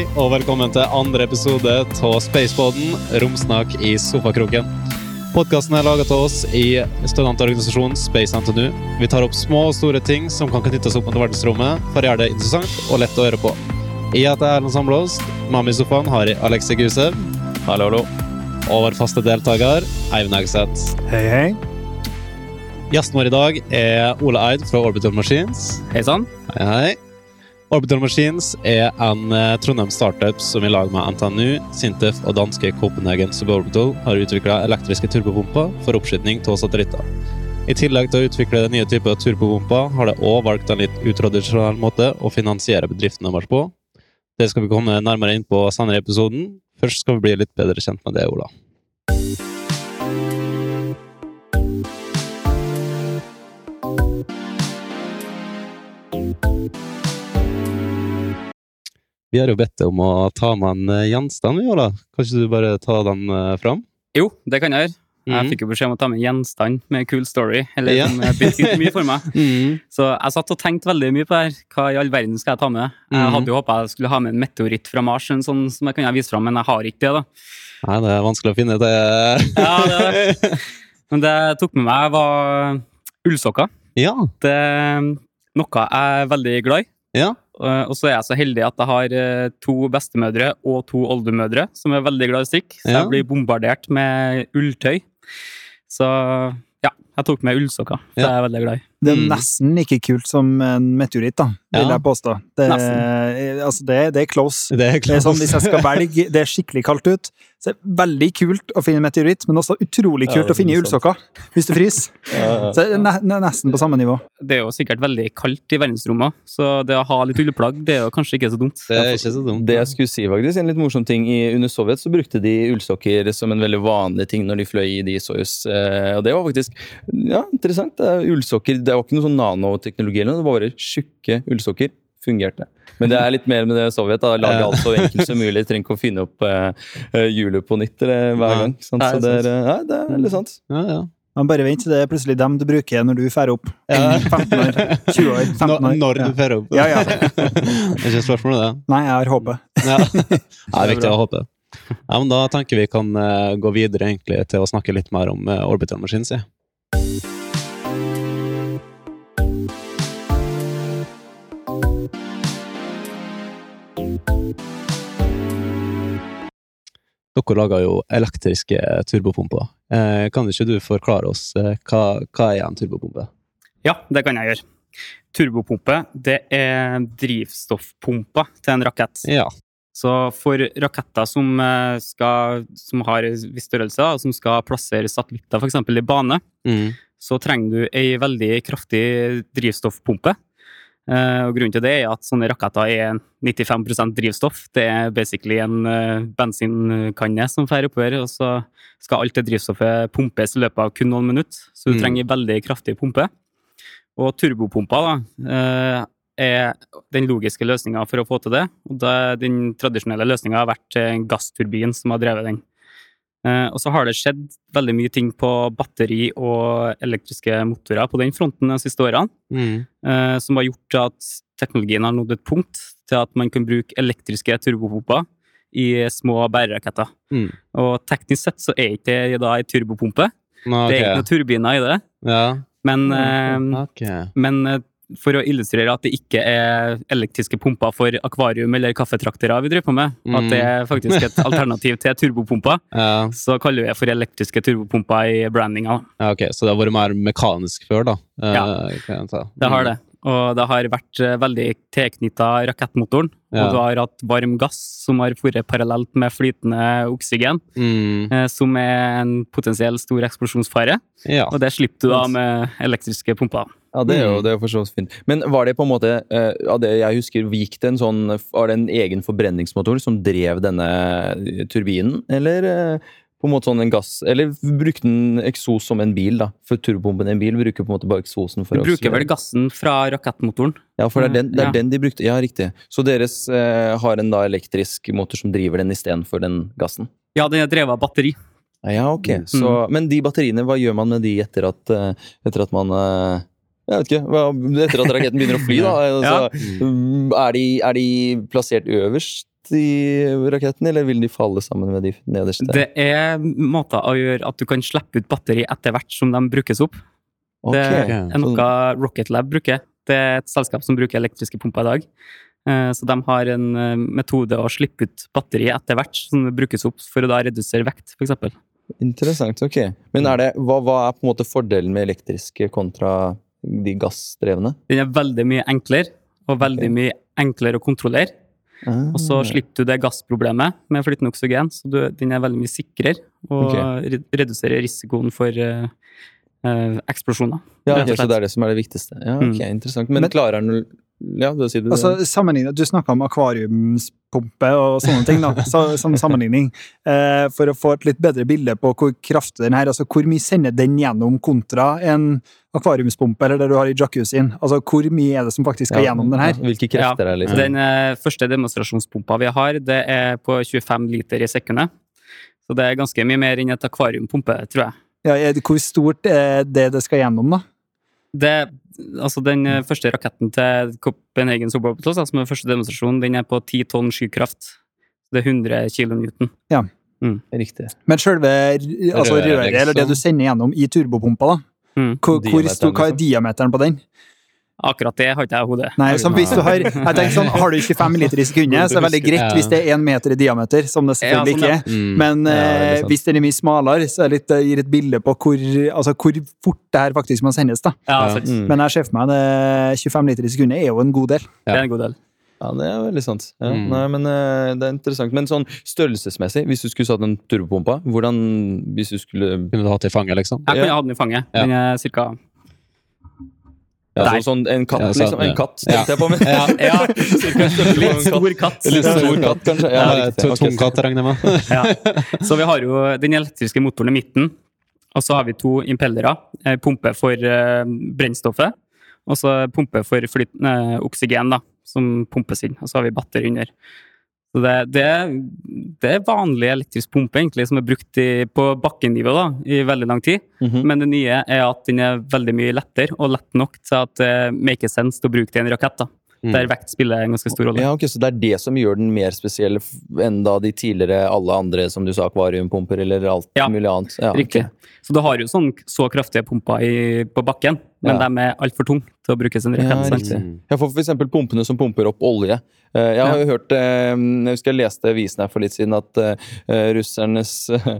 Hei og velkommen til andre episode av Spaceboden, romsnakk i sofakroken. Podkasten er laget av oss i studentorganisasjonen Space NTNU. Vi tar opp små og store ting som kan knyttes opp mot verdensrommet, for å gjøre det interessant og lett å høre på. Jeg heter Erlend Samblåst. Mamma i sofaen har jeg Alexei Gusev. Hallo, hallo. Og vår faste deltaker, Eivind Hegseth. Hei, hei. Gjesten vår i dag er Ole Eid fra Orbital Machines. Hei sann. Hei, hei. Orbital Machines er en eh, Trondheim startup som i lag med NTNU, Sintef og danske Copenhagen Suborbital har utvikla elektriske turbopumper for oppskyting av satellitter. I tillegg til å utvikle nye typer turbopumper, har de òg valgt en litt utradisjonell måte å finansiere bedriften deres på. Det skal vi komme nærmere inn på senere i episoden. Først skal vi bli litt bedre kjent med det, Ola. Vi har jo bedt deg om å ta med en eh, gjenstand, vi, Ola. Kan ikke du bare ta den eh, fram? Jo, det kan jeg gjøre. Jeg Mhm. fikk jo beskjed om å ta med en gjenstand med cool story, eller Ja. som betydde mye for meg. Mm. Så jeg satt og tenkte veldig mye på det her. Hva i all verden skal jeg ta med? Jeg Mhm. hadde jo håpa jeg skulle ha med en meteoritt fra Mars, en sånn som jeg kunne vise fram, men jeg har ikke det. da. Nei, det er vanskelig å finne det. Ja, det er. Men det jeg tok med meg, var ullsokker. ja. Det er noe jeg er veldig glad i. Ja. Eh, Og så er jeg så heldig at jeg har eh, to bestemødre og to oldemødre som er veldig glad i strikk. Så jeg blir bombardert med ulltøy. Så ja, jeg tok med ullsokker. Det er jeg veldig glad i. Det er Mm. nesten like kult som en meteoritt, da, vil Ja. jeg påstå. Det, altså, det, det er close. Det er Det er sånn, hvis jeg skal velge, det er skikkelig kaldt ut, så er veldig kult å finne meteoritt, men også utrolig kult ja, å finne er ullsokker hvis det fryser. Ja, Så det er ne ne nesten på samme nivå. Det er jo sikkert veldig kaldt i verdensrommet, så det å ha litt ullplagg det er jo kanskje ikke så dumt. Det er ikke så dumt. Det jeg skulle si faktisk, en litt morsom ting, i, Under Sovjet så brukte de ullsokker som en veldig vanlig ting når de fløy i de Soyuz. Eh, og det var faktisk ja, interessant. Det er ullsokker, det var ikke noe sånn nanoteknologi, det var bare tjukke ullsokker. Fungerte. Men det er litt mer med det Sovjet. da, Lage alt så enkelt som mulig. Trenger ikke å finne opp eh, eh, hjulet på nytt eller, hver Nei. gang. Sant? Nei, Så det er, eh, ja, det er veldig sant. Ja, ja. Men bare vent, det er plutselig dem du bruker når du drar opp. Ja. 15 år, 20 år, 15 Når, år. når Ja. du drar opp. Ja, ja. det er ikke spørsmål om det. Nei, jeg har håpet. Ja. Det er viktig å håpe. Ja, men da tenker vi kan eh, gå videre egentlig til å snakke litt mer om Orbital Machines. Ja. Dere lager jo elektriske turbopumper. Eh, kan ikke du forklare oss eh, hva, hva er en turbopumpe? Ja, det kan jeg gjøre. Turbopumpe det er drivstoffpumpa til en rakett. Ja. Så for raketter som, eh, skal, som har viss størrelse, og som skal plassere satellitter f.eks. i bane, Mm. så trenger du ei veldig kraftig drivstoffpumpe. Eh, og grunnen til det er at sånne raketter er 95% drivstoff. Det er basically en eh, bensinkanne som fer oppover, og så skal alt det drivstoffet pumpes i løpet av kun noen minutter. Så du Mm. trenger veldig kraftig pumpe. Og turbopumpa da, eh, er den logiske løsninga for å få til det. Og den tradisjonelle løsninga har vært en gassturbin som har drevet den. Eh, og så har det skjedd veldig mye ting på batteri og elektriske motorer på den fronten de siste årene, Mm. eh, som har gjort at teknologien har nådd et punkt til at man kan bruke elektriske turbopumper i små bæreraketter. Mm. Og teknisk sett så er ikke det da ei turbopumpe, Nå, det er ikke noen turbiner i det, Ja. men, eh, Ok. men for å illustrere at det ikke er elektriske pumper for akvarium eller kaffetraktere vi driver på med, Mm. at det er faktisk et alternativ til turbopumper, Ja. så kaller vi det for elektriske turbopumper i brandinga. ja, ok. Så det har vært mer mekanisk før, da? Eh, Ja. mm. Det har Mm. det. Og det har vært eh, veldig tilknytta rakettmotoren. Ja. Og du har hatt varm gass som har vært parallelt med flytende oksygen, Mm. eh, som er en potensiell stor eksplosjonsfare. Ja. Og det slipper du da med elektriske pumper. Ja, det er jo Mm. det er for så vidt fint. Men var det på en måte uh, det jeg husker, gikk det en sånn Var det en egen forbrenningsmotor som drev denne turbinen, eller uh, på en måte sånn en gass Eller brukte den eksos som en bil, da? For turbopumpen i en bil bruker på en måte bare eksosen for Du å bruker vel gassen fra rakettmotoren. Ja, for det er den, det er Ja. den de brukte. Ja, riktig. Så deres eh, har en da elektrisk motor som driver den istedenfor den gassen? Ja, den er drevet av batteri. Ja, ok. Mm. Men de batteriene, hva gjør man med de etter at, eh, etter at man eh, Jeg vet ikke. Etter at raketten begynner å fly, da. Altså, er, de, er de plassert øverst i raketten, eller vil de falle sammen med de nederste? Det er måter å gjøre at du kan slippe ut batteri etter hvert som de brukes opp. Okay. Det er noe Rocket Lab bruker. Det er et selskap som bruker elektriske pumper i dag. Eh, Så de har en eh, metode å slippe ut batteri etter hvert som det brukes opp, for å da redusere vekt, f.eks. Interessant, ok. Men er det, hva, hva er på en måte fordelen med elektriske kontra de gassdrevne? Den er veldig mye enklere, og veldig okay. mye enklere å kontrollere. Og så Ah. slipper du det gassproblemet med flytende oksygen, så du, den er veldig mye sikrere og okay. reduserer risikoen for eh, eksplosjoner. Ja, okay, så det er det som er det viktigste. Ja, ok, Mm. interessant. Men, Men- klarer den Ja, du sier det. Altså, Du snakka om akvariumspumpe og sånne ting, da, som sammenligning. Eh, for å få et litt bedre bilde på hvor kraftig den her altså Hvor mye sender den gjennom kontra en akvariumspumpe eller det du har i jacuzzien? Altså, hvor mye er det som faktisk skal Ja, gjennom den her? ja, Hvilke krefter er det, liksom? Den eh, første demonstrasjonspumpa vi har, det er på 25 liter i sekundet. Så det er ganske mye mer enn et akvariumpumpe, tror jeg. Ja, hvor stort er det det skal gjennom, da? Det, altså Den eh, første raketten til Copenhagen Suborbital, som er første demonstrasjon, den er på 10 tonn skykraft. Det er 100 kilonewton. Riktig. Men selve altså, Røret, eller det liksom. du sender gjennom i turbopumpa, da? Mm. Hvor, hvor stor, hva er liksom. diameteren på den? Akkurat det har ikke jeg i hodet. Nei, så hvis du har jeg tenker sånn, har du 25 liter i sekundet, så er det veldig greit hvis det er én meter i diameter, som det Ja, selvfølgelig sånn, ikke er. Mm. Men Ja, er eh, hvis den er mye smalere, så er det litt, det gir et bilde på hvor, altså, hvor fort det her faktisk må sendes. da. Mm. Men jeg ser for meg at 25 liter i sekundet er jo en god del. Det er en god del. Ja, det er veldig sant. Ja, Mm. nei, men eh, Det er interessant. Men sånn størrelsesmessig, hvis du skulle satt en turbopumpa, hvordan Hvis du skulle Kunne du hatt i fanget, liksom? Jeg kunne Ja. ha den i fanget. Ja. Den er cirka ja, Der. sånn, sånn En katt, Ja, så, liksom? En ja. katt, tenkte jeg på. Men, Ja. Ja, litt stor katt. Litt stor katt, kanskje? Ja. Tung katt, regner jeg med. Ja. Så vi har jo den elektriske motoren i midten, og så har vi to impellere. Pumpe for eh, brennstoffet, og så pumpe for flyt, eh, oksygen, da, som pumpes inn. Og så har vi batteri under. Så det, det, det er vanlig elektrisk pumpe egentlig, som er brukt i, på bakkenivå da, i veldig lang tid. Mhm. Men det nye er at den er veldig mye lettere, og lett nok til at det make sense til å bruke det i en rakett. da. Mm. Der vekt spiller en ganske stor rolle. Ja, ok, Så det er det som gjør den mer spesiell enn da de tidligere alle andre, som du sa, akvariumpumper eller alt Ja, mulig annet? Ja, riktig. Riktig. Så du har jo sånn så kraftige pumper i, på bakken, men Ja. de er altfor tunge til å brukes sin en riktig. Mm. Ja, for f.eks. pumpene som pumper opp olje. Eh, Jeg har jo hørt, eh, jeg husker jeg leste visen avisen her for litt siden, at eh, russernes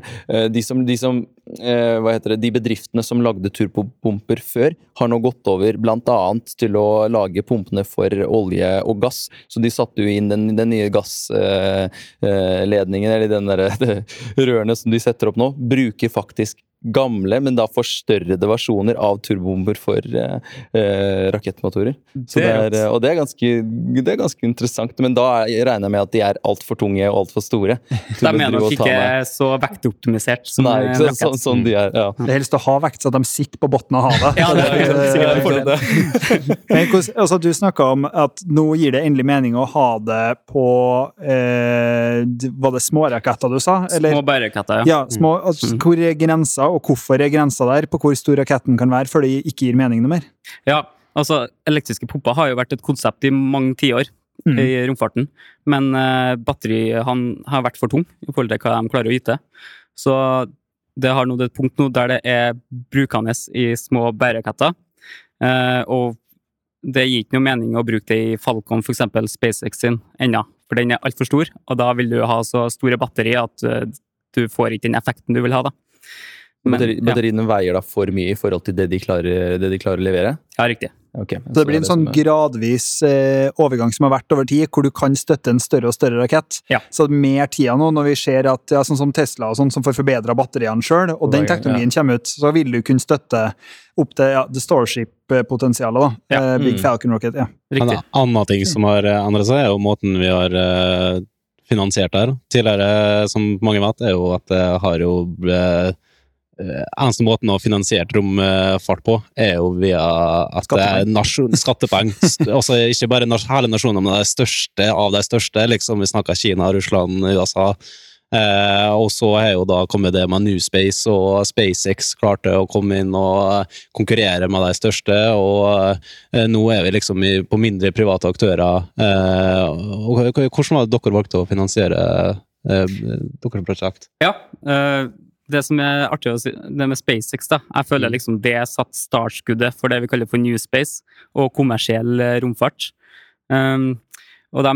de, som, de som Hva heter det? De bedriftene som lagde turbopumper før, har nå gått over bl.a. til å lage pumpene for olje og gass. Så de satte jo inn den, den nye gassledningen, eller den der, de rørene som de setter opp nå, bruker faktisk gamle, men da forstørrede versjoner av turbomber for eh, rakettmotorer. Så Det det er er, og det er, ganske, det er ganske interessant, men da er- regner jeg med at de er altfor tunge og altfor store. De er nok ikke så vektoptimisert som Nei, rakett. Sånn, sånn de er, ja. Det er helst å ha vekt, så de sitter på bunnen av havet. Ja, det er Så det-. Men altså, du snakka om at nå gir det endelig mening å ha det på eh, Var det småraketter du sa? Eller? Små bæreraketter, ja. Ja, små, altså, Mm. Hvor er grensa, og hvorfor er grensa der på hvor stor raketten kan være, før det ikke gir mening noe mer? ja. Altså, elektriske pumper har jo vært et konsept i mange tiår Mm. i romfarten, men uh, batteri han har vært for tung i forhold til hva de klarer å yte. Så det har nådd et punkt nå der det er brukende i små bæreraketter. Uh, og det gir ikke noe mening å bruke det i Falcon, f.eks. SpaceX sin, ennå. For den er altfor stor, og da vil du ha så store batterier at uh, du får ikke den effekten du vil ha, da. Men, batteriene ja, veier da for mye i forhold til det de klarer, det de klarer å levere? ja, riktig. Okay, Så det blir en sånn gradvis eh, overgang som har vært over tid, hvor du kan støtte en større og større rakett. Ja. Så mer tida nå, når vi ser at ja, sånn som Tesla og sånn, som får forbedra batteriene sjøl, og den teknologien kommer ut, så vil du kunne støtte opp til ja, the Starship-potensialet. da. Ja. Eh, Big Mm. Falcon Rocket. ja. En riktig. annen ting som har eh, endret seg, er jo måten vi har eh, finansiert det her. Tidligere, som mange vet, er jo at det har jo eh, eh, Eneste måten å finansiere romfart på, er jo via at er skattepenger. St- Altså ikke bare nas hele nasjonen, men de største av de største. liksom Vi snakker Kina, Russland, USA. Eh, og så har jo da kommet det med New Space, og SpaceX klarte å komme inn og konkurrere med de største. Og eh, nå er vi liksom i, på mindre private aktører. Eh, og hvordan var det dere valgte å finansiere eh, deres prosjekt? Ja, eh, det som er artig å si, det med SpaceX, da. Jeg føler liksom det satt startskuddet for det vi kaller for New Space og kommersiell eh, romfart. Um, og de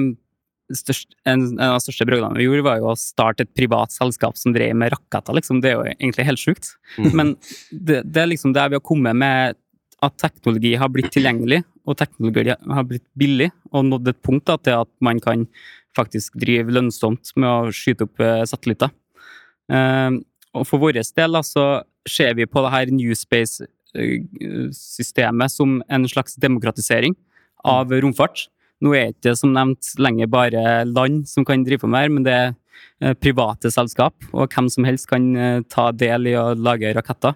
største, en, en, av de største brødene vi gjorde, var jo å starte et privat selskap som drev med raketter. Liksom. Det er jo egentlig helt sjukt. Mm. Men det, det er liksom der vi har kommet med at teknologi har blitt tilgjengelig, og teknologi har blitt billig, og nådd et punkt da, til at man kan faktisk drive lønnsomt med å skyte opp eh, satellitter. Um, og for vår del så ser vi på det her New Space-systemet som en slags demokratisering av romfart. Nå er det ikke som nevnt lenger bare land som kan drive på med her, men det er eh, private selskap, og hvem som helst kan eh, ta del i å lage raketter.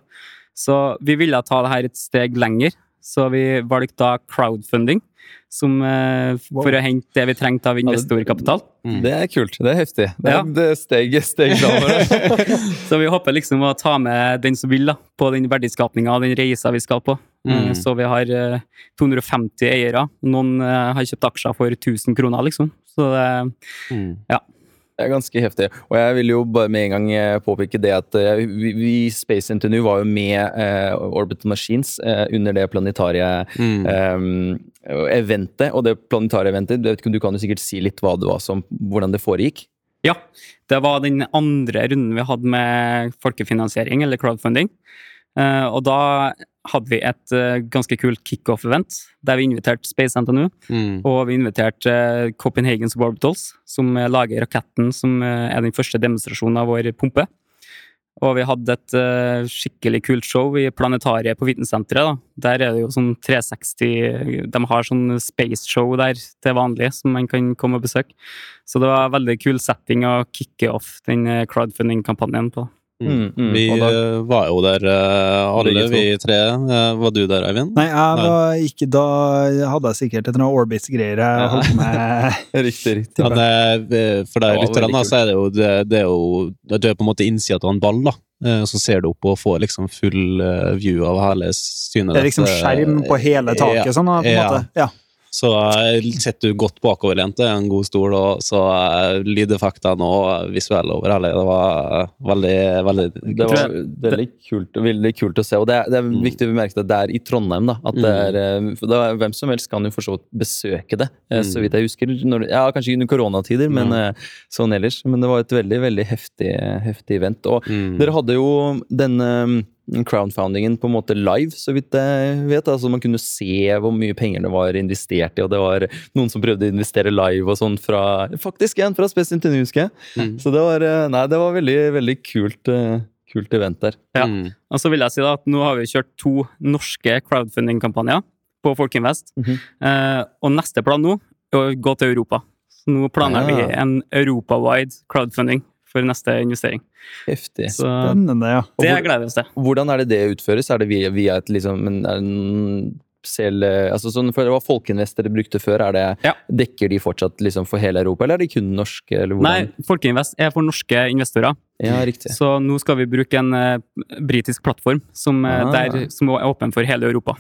Så vi ville ta det her et steg lenger, så vi valgte da crowdfunding som, eh, for å hente det vi trengte av investorkapital. Mm. Det er kult. Det er heftig. Det er, Ja. det er steg, steg framover. Så vi håper liksom å ta med den som vil da, på den verdiskapinga og den reisa vi skal på. Mm. Eh, Så vi har eh, 250 eiere. Noen eh, har kjøpt aksjer for 1000 kroner, liksom. Så det, Mm. Det er ganske heftig. Og jeg vil jo bare med en gang eh, påpeke det at eh, vi, i Space Interview var jo med eh, Orbital Machines eh, under det planetarie Mm. eh, eventet. Og det planetarie eventet, du kan jo sikkert si litt hva det var som, hvordan det foregikk? ja, det var den andre runden vi hadde med folkefinansiering, eller crowdfunding. Eh, og da hadde vi et uh, ganske kult kickoff-event, der vi inviterte Space NTNU. Mm. Og vi inviterte uh, Copenhagen Suborbitals, som uh, lager raketten som eh, er den første demonstrasjonen av vår pumpe. Og vi hadde et skikkelig kult show i planetariet på Vitensenteret. da. Der er det jo sånn 360 De har sånn space-show der til vanlig som man kan komme og besøke. Så det var veldig kul setting å kicke off den crowdfunding-kampanjen på. Mm, mm. Vi da- eh, var jo der eh, alle, vi tre. Eh, Var du der, Eivind? Nei, jeg var ikke da hadde jeg sikkert et noe Orbit-greier jeg Ja. holdt med. Riktig, riktig. Ja, det, for Det deg lytterne, så er det jo det, det er jo Du er på en måte innsida av en ball, da. Så ser du opp og får liksom full view av hele synet. Det er liksom skjerm på hele taket, sånn, på en ja. måte. Ja. Så eh, sitter du godt bakoverlent i en god stol, og så lyder lydeffektene og visuelle over hele. Det var eh, veldig, veldig Det var veldig kult, veldig kult å se. Og det er, det er Mm. viktig å bemerke at det er i Trondheim. da, at det er, eh, for det er, Hvem som helst kan jo for så vidt besøke det, eh, så Mm. vidt jeg husker. Når, ja, Kanskje under koronatider, men eh, sånn ellers. Men det var et veldig veldig heftig, heftig event. Og Mm. dere hadde jo denne mm, crowdfundingen på en måte live, så vidt jeg vet. altså Man kunne se hvor mye penger det var investert i, og det var noen som prøvde å investere live og sånn fra Faktisk en fra Space Interview, husker jeg. Mm. Så det var, eh, nei, det var veldig, veldig kult, eh, kult event der. Ja. Mm. Og så vil jeg si da at nå har vi kjørt to norske crowdfunding-kampanjer på Folkinvest. -hmm. eh, og neste plan nå er å gå til Europa. Så nå planer vi Ah. en europawide crowdfunding for neste investering. Heftig. Så Spennende, ja. Og det hvor- gleder vi oss til. Hvordan er det det utføres? Er det via, via et liksom en, en selv, altså sånn, for Det var Folkeinvest dere brukte før. Er det, Ja. Dekker de fortsatt liksom for hele Europa, eller er de kun norske? Eller? Nei, Folkeinvest er for norske investorer. Ja, riktig. Så nå skal vi bruke en uh, britisk plattform som, uh, Ah. der, som er åpen for hele Europa.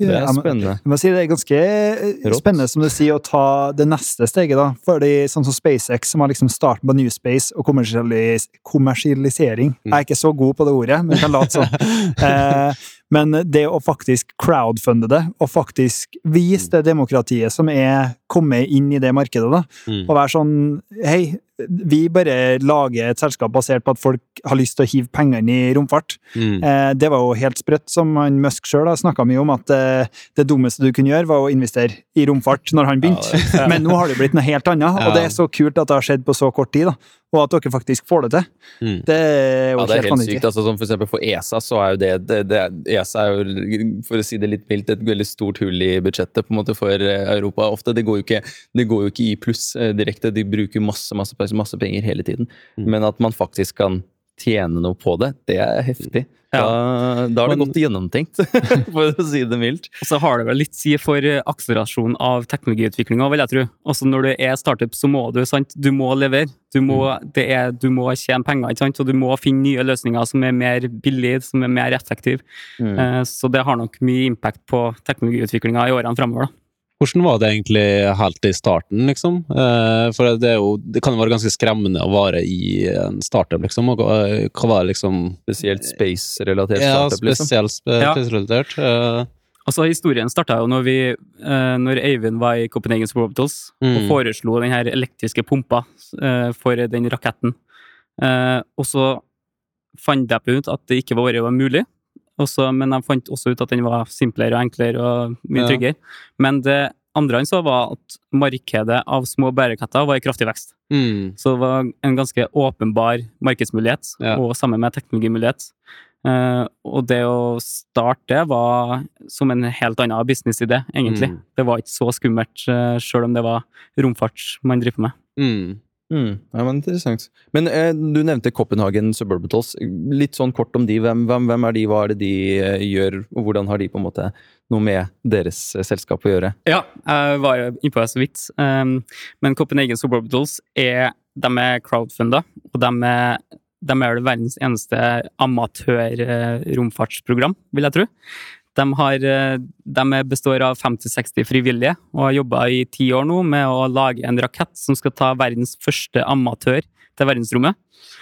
Det er spennende. Jeg må si Det er ganske eh, Rått. spennende som du sier, å ta det neste steget. da. Fordi sånn som SpaceX, som har liksom starten på New Space og kommersialis kommersialisering Jeg er ikke så god på det ordet, men jeg kan late sånn. Eh, men det å faktisk crowdfunde det, og faktisk vise det demokratiet som er kommet inn i det markedet, da, Mm. og være sånn Hei, vi bare lager et selskap basert på at folk har lyst til å hive pengene i romfart. Mm. Eh, det var jo helt sprøtt, som han Musk sjøl snakka mye om, at eh, det dummeste du kunne gjøre, var å investere i romfart når han begynte. Men nå har det blitt noe helt annet, og det er så kult at det har skjedd på så kort tid. da. Og at dere faktisk får det til. Mm. Det er jo Ja, det er helt helt sykt. altså som For eksempel for ESA så er jo det, det, det ESA er jo, for å si det litt mildt, et veldig stort hull i budsjettet på en måte for eh, Europa. Ofte, Det går jo ikke, det går jo ikke i pluss eh, direkte. De bruker masse, masse, masse penger hele tiden. Mm. Men at man faktisk kan tjene noe på det, det er heftig. Da, da er det Men- godt gjennomtenkt, for å si det mildt. Og så har det vel litt si for akselerasjonen akselerasjon av teknologiutviklinga, vil jeg tro. Også når du er startup, så må du, sant, du må levere. Du må, det er, du må tjene penger, ikke sant? og du må finne nye løsninger som er mer billige, som er mer effektive. Mm. Eh, Så det har nok mye impact på teknologiutviklinga i årene framover. Da. Hvordan var det egentlig helt i starten, liksom? Eh, For det, er jo, det kan jo være ganske skremmende å være i en startup, liksom. Og hva hva var det liksom Spesielt space-relatert Ja, startup, liksom. spesielt spe- Ja. Eh, Altså, historien starta jo når, vi, eh, når Eivind var i Copenhagen og Mm. foreslo den her elektriske pumpa eh, for den raketten. Eh, og så fant jeg på ut at det ikke var, var mulig, og så- men jeg fant også ut at den var simplere og enklere og mye Ja. tryggere. Men det andre han så, var at markedet av små bærekatter var i kraftig vekst. mm, Så det var en ganske åpenbar markedsmulighet, Ja. og sammen med teknologimulighet. Uh, og det å starte var som en helt annen businessidé, egentlig. Mm. Det var ikke så skummelt, uh, sjøl om det var romfart man driver med. mm. Mm, ja, men Interessant. Men eh, du nevnte Copenhagen Suburbitals. Litt sånn kort om de. Hvem, hvem, hvem er de, hva er det de eh, gjør, og hvordan har de på en måte noe med deres eh, selskap å gjøre? Ja, jeg var innpå det så vidt. Um, men Copenhagen Suburbitals er, de er crowdfunda, og de er, de er verdens eneste amatør-romfartsprogram, vil jeg tro. De, har, eh, de består av 50-60 frivillige og har jobba i ti år nå med å lage en rakett som skal ta verdens første amatør til verdensrommet.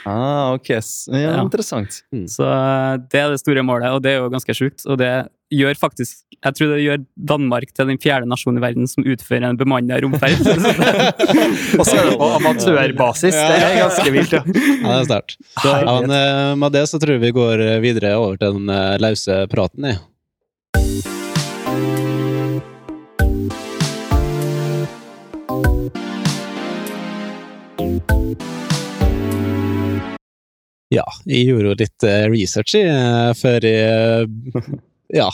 Ah, ok. Ja, Ja, Ja. Interessant. Så eh, det er det store målet, og det er jo ganske sjukt. Og det gjør faktisk Jeg tror det gjør Danmark til den fjerde nasjonen i verden som utfører en bemanna romferd. Og så er det på amatørbasis. Det er ganske vilt, ja. Ja, det er sterkt. Ja, men eh, med det så tror jeg vi går videre over til den lause praten, jeg. Ja, jeg gjorde jo litt eh, research eh, før jeg ja,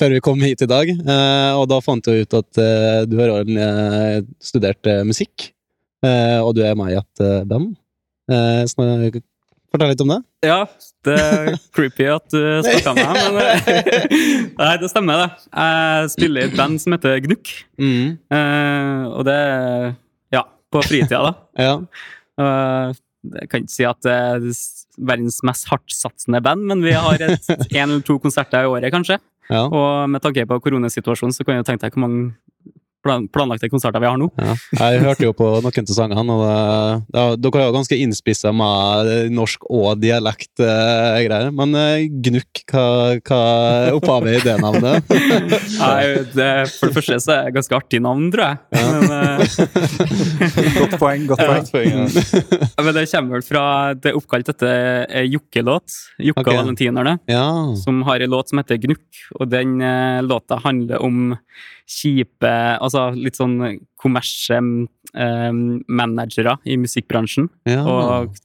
før vi kom hit i dag, eh, og da fant jeg ut at du har studert musikk, og du er med i et band. Fortell litt om det. Ja, det er creepy at du snakka med meg, men eh, Nei, det stemmer, det. Jeg spiller i et band som heter Gnukk. Mm. Eh, og det er Ja, på fritida, da. Ja. Jeg kan ikke si at det er verdens mest hardtsatsende band, men vi har et, en eller to konserter i året, kanskje. Ja. Og med tanke på koronasituasjonen, så kan du tenke deg hvor mange plan planlagte konserter vi har nå. ja. Jeg hørte jo på noen av sangene, og det, det, dere er jo ganske innspissa med norsk og dialekt eh, greier. Men eh, Gnukk, hva, hva er opphavet i det navnet? Nei, det, for det første så er det ganske artig navn, tror jeg. Men, eh, Godt poeng. godt poeng. Ja, Men det kommer vel fra Det er oppkalt etter ei Jokke-låt. Jokke Ok. og Valentinerne. Ja. Som har en låt som heter Gnukk. Og den eh, låta handler om kjipe Altså litt sånn kommersie eh, managere i musikkbransjen. ja. Og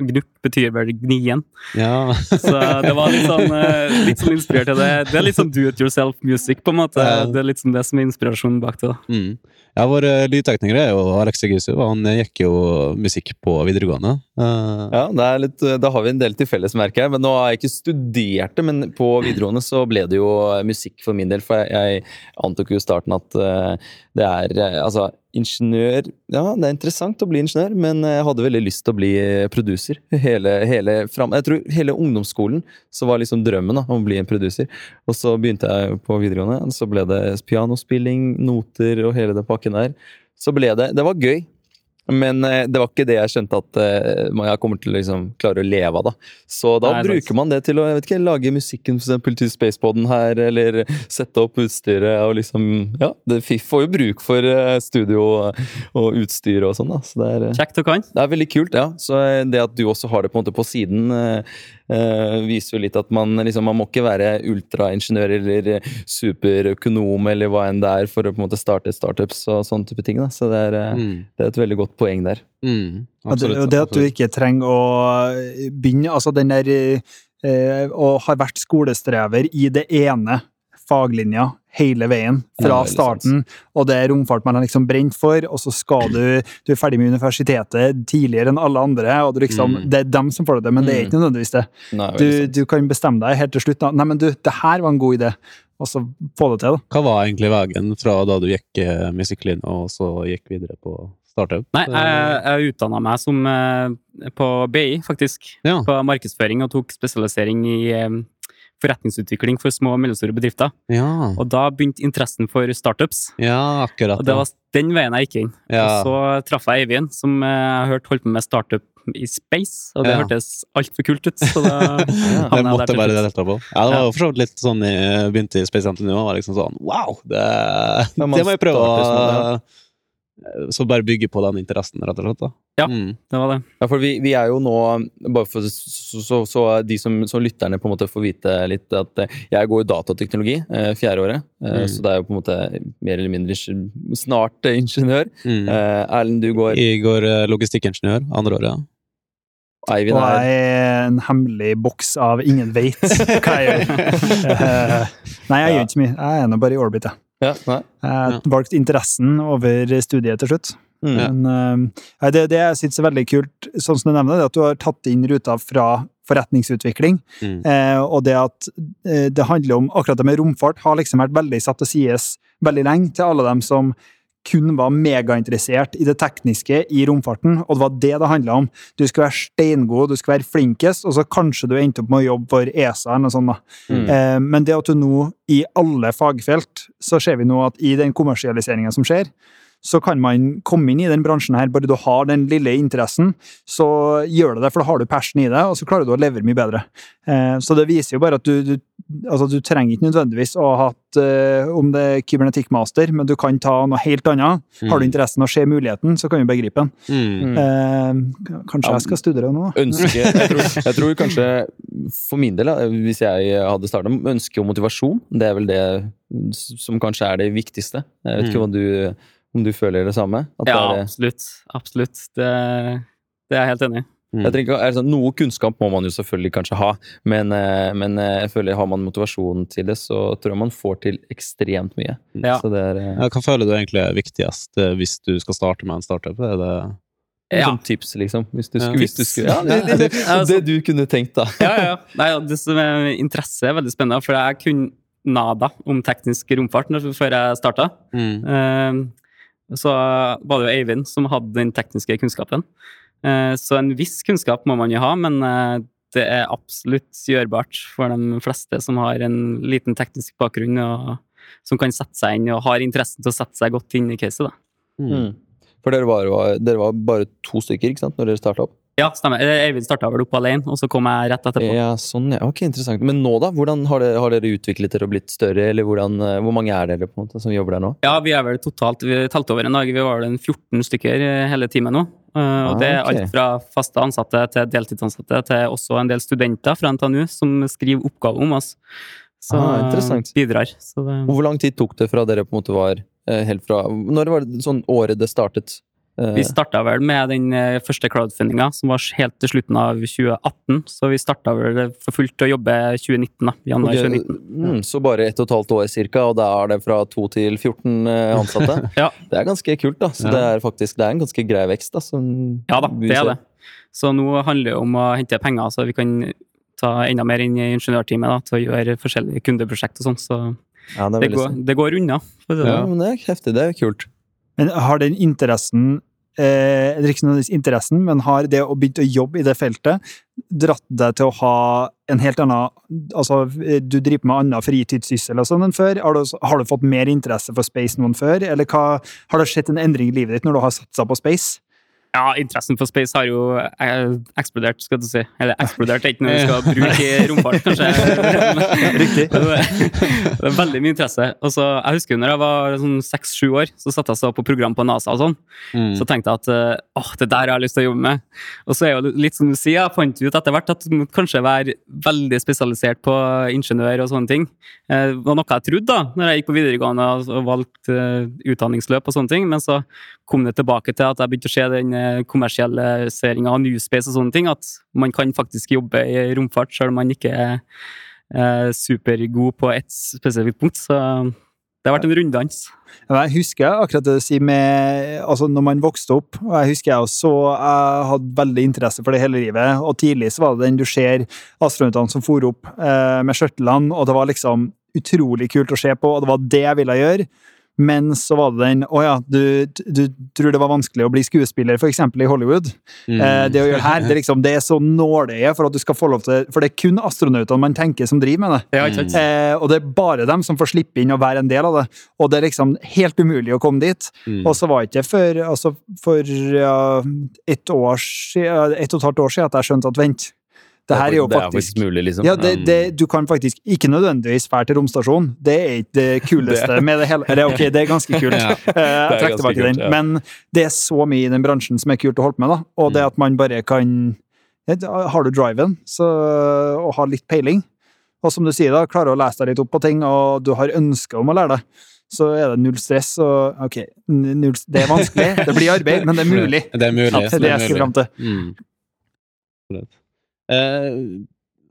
gnukk betyr vel gnien. ja. Så det var litt sånn, eh, litt sånn inspirert av det. Det er litt sånn do it yourself music, på en måte. Ja. Det er litt sånn det som er inspirasjonen bak det. da. Mm. Ja, vår eh, lydtekniker er jo Alex Egisu, og han eh, gikk jo musikk på videregående. Uh... Ja, det litt, Da har vi en del til felles, merker jeg. Men nå har jeg ikke studert det, men på videregående så ble det jo musikk for min del. For jeg, jeg antok jo i starten at uh, det er Altså, ingeniør Ja, det er interessant å bli ingeniør, men jeg hadde veldig lyst til å bli producer. Hele, hele fram, Jeg tror hele ungdomsskolen så var liksom drømmen da, om å bli en producer. Og så begynte jeg på videregående, så ble det pianospilling, noter og hele den pakken der. Så ble det Det var gøy. Men eh, det var ikke det jeg skjønte at eh, jeg kommer til å liksom, klare å leve av. da. Så da Nei, bruker man det til å ikke, lage musikken for eksempel, til Spaceboden her, eller sette opp utstyret. og liksom, ja, det FIF får jo bruk for eh, studio og, utstyr og sånn. da, så det er, Kjekt og kan. det er veldig kult, ja. Så det at du også har det på en måte på siden, eh, eh, viser jo litt at man liksom, man må ikke være ultraingeniør eller eh, superøkonom eller hva enn det er for å på en måte starte startups og sånne type ting. da. Så det er, eh, mm, det er et veldig godt poeng der. mm, det, absolutt, og det at du ikke trenger å begynne Altså den der eh, Å ha vært skolestrever i det ene faglinja hele veien, fra starten, og det er romfart man har liksom brent for, og så skal du Du er ferdig med universitetet tidligere enn alle andre, og du liksom Mm. Det er dem som får det til, men det er Mm. ikke nødvendigvis det. Nei, Du, du kan bestemme deg helt til slutt. Da. Nei, men du, det her var en god idé. Og så få det til, da. Hva var egentlig veien fra da du gikk eh, musikklinja og så gikk videre på startup? Nei, jeg, jeg utdanna meg som eh, på BI, faktisk. Ja. På markedsføring og tok spesialisering i eh, forretningsutvikling for små og mellomstore bedrifter. Ja, Og da begynte interessen for startups. ja akkurat. Og det var den veien jeg gikk inn. ja. Og så traff jeg Eivind, som jeg har hørt holdt på med startup i space, og det Ja. hørtes altfor kult ut. Så da det havna jeg måtte der til bare slutt. delta på. Ja, det var jo for så vidt litt sånn jeg begynte i Space og var liksom sånn wow! Det, Ja, det må jeg prøve å Så bare bygge på den interessen, rett og slett. da. Ja. Mm. Det var det. Ja, for vi, vi er jo nå, bare for, så, så, så de som, så lytterne på en måte får vite litt, at eh, jeg går jo datateknologi, eh, fjerde året. Eh, Mm. Så det er jo på en måte mer eller mindre snart eh, ingeniør. Mm. Eh, Erlend, du går Jeg går eh, logistikkingeniør andre året. Eivind Og jeg er en hemmelig boks av ingen veit hva jeg gjør. Eh, Nei, jeg gjør ikke mye. Jeg er nå bare i orbit, jeg. Ja, nei. Jeg valgte interessen over studiet til slutt. Mm. Men eh, nei, det, det jeg syns er veldig kult, sånn som du nevner, det er at du har tatt inn ruta fra forretningsutvikling. Mm. Eh, og det at eh, det handler om akkurat det med romfart, har liksom vært veldig satt til sides veldig lenge til alle dem som kun var megainteressert i det tekniske i romfarten, og det var det det handla om. Du skulle være steingod, du skulle være flinkest, og så kanskje du endte opp med å jobbe for ESA eller noe sånt. da. Mm. Eh, men det at du nå, i alle fagfelt, så ser vi nå at i den kommersialiseringa som skjer, så kan man komme inn i den bransjen her, bare du har den lille interessen, så gjør det det, for da har du passion i det, og så klarer du å levere mye bedre. Eh, så det viser jo bare at du, du, altså du trenger ikke nødvendigvis å ha hatt eh, om det er kybernetikkmaster, men du kan ta noe helt annet. Har du interessen og ser muligheten, så kan du begripe den. Mm. Eh, kanskje Ja, jeg skal studere nå? Ønske jeg tror, jeg tror kanskje For min del, hvis jeg hadde starta ønske og motivasjon, det er vel det som kanskje er det viktigste. Jeg vet ikke Mm. hva du, om du føler det samme? At Ja, det er, absolutt. Absolutt. Det, det er jeg helt enig i. Mm. jeg trenger ikke, er det sånn, Noe kunnskap må man jo selvfølgelig kanskje ha, men, eh, men eh, jeg føler har man motivasjonen til det, så tror jeg man får til ekstremt mye. Ja. Så det er eh, Ja, Hva føler du egentlig er viktigst hvis du skal starte med en startup? Er det Ja. Som tips, liksom. Hvis du Ja. skulle, hvis du skulle ja, det, Ja, det, altså- det du kunne tenkt, da. ja, ja, ja. Nei, ja, det som er interesse er veldig spennende, for jeg kunne nada om teknisk romfart før jeg starta. mm. Så var det jo Eivind som hadde den tekniske kunnskapen. Eh, så en viss kunnskap må man jo ha, men eh, det er absolutt gjørbart for de fleste som har en liten teknisk bakgrunn, og som kan sette seg inn og har interessen til å sette seg godt inn i caset. da. Mm. For dere var, dere var bare to stykker ikke sant, når dere starta opp? Ja, stemmer. Eh, Eivind starta vel opp alene, og så kom jeg rett etterpå. Ja, sånn, ja. Ok, interessant. Men nå, da? Hvordan Har dere, har dere utviklet dere og blitt større, eller hvordan, eh, hvor mange er dere på en måte som jobber der nå? Ja, vi er vel totalt Vi talte over en dag. Vi var vel en 14 stykker eh, hele teamet nå. Eh, Og Ah, det er okay. alt fra faste ansatte til deltidsansatte til også en del studenter fra NTNU som skriver oppgaver om oss. Så Ah, interessant. bidrar. Så det, Hvor lang tid tok det fra dere på en måte var helt fra Når var det sånn året det startet? Eh, vi starta vel med den eh, første crowdfundinga, som var helt til slutten av 2018. Så vi starta vel for fullt å jobbe 2019, da. Januar ok, 2019. mm, så bare ett og et halvt år cirka, og da er det fra 2 til 14 eh, ansatte? Ja. Det er ganske kult, da. Så Ja. det er faktisk det er en ganske grei vekst, da. Som Ja da, det er det. Så nå handler det om å hente penger, så vi kan ta enda mer inn i ingeniørteamet da, til å gjøre forskjellige kundeprosjekt og sånn. Så Ja, det det går, det går unna. Ja, sånn. men det er heftig. Det er kult. Men har den interessen eh, eller ikke nødvendigvis interessen, men har det å begynne å jobbe i det feltet dratt deg til å ha en helt annen Altså, du driver med annen fritidssyssel og sånn enn før. Har du, har du fått mer interesse for space nå enn før, eller hva, har det skjedd en endring i livet ditt når du har satsa på space? Ja, interessen for space har jo eh, eksplodert, skal du si. Eller eksplodert er ikke noe vi skal bruke i romfart, kanskje. Riktig. Det er veldig mye interesse. Og så, jeg husker når jeg var sånn seks-sju år, så satte jeg så på program på NASA og sånn. Mm. Så tenkte jeg at eh, åh, det der har jeg lyst til å jobbe med. Og så er jo litt som du sier, jeg fant ut etter hvert at du må kanskje være veldig spesialisert på ingeniør og sånne ting. Eh, Det var noe jeg trodde da, når jeg gikk på videregående og valgte utdanningsløp og sånne ting, men så kom det tilbake til at jeg begynte å se den eh, kommersialisering av Newspace og sånne ting, at man kan faktisk jobbe i romfart selv om man ikke er eh, supergod på ett spesifikt punkt, så det har vært en runddans. Jeg husker akkurat det du sier med altså når man vokste opp, og jeg husker jeg også jeg hadde veldig interesse for det hele livet, og tidlig så var det den du ser astronautene som for opp eh, med skjørtlene, og det var liksom utrolig kult å se på, og det var det jeg ville gjøre. Men så var det den Å ja, du, du tror det var vanskelig å bli skuespiller, for eksempel i Hollywood. Mm. Eh, det å gjøre her, det liksom Det er så nåløye for at du skal få lov til For det er kun astronautene man tenker som driver med det. Ja, sant? Eh, og det er bare dem som får slippe inn og være en del av det. Og det er liksom helt umulig å komme dit. Mm. Og så var det ikke før altså for ja, et, år et og et halvt år siden at jeg skjønte at vent, det her er jo det er faktisk faktisk mulig, liksom. ja, det, det, Du kan faktisk ikke nødvendigvis dra til romstasjonen. Det er ikke det kuleste med det hele. Eller ok, det er ganske kult. Ja. Eh, Jeg trekker tilbake den. ja. Men det er så mye i den bransjen som er kult å holde på med. da. Og Mm. det at man bare kan Har du driven så, og har litt peiling, og som du sier, da, klarer å lese deg litt opp på ting, og du har ønske om å lære det, så er det null stress. Og ok, null, det er vanskelig, det blir arbeid, men det er mulig. Det er mulig. Det er det jeg skal fram til. Mm. Eh,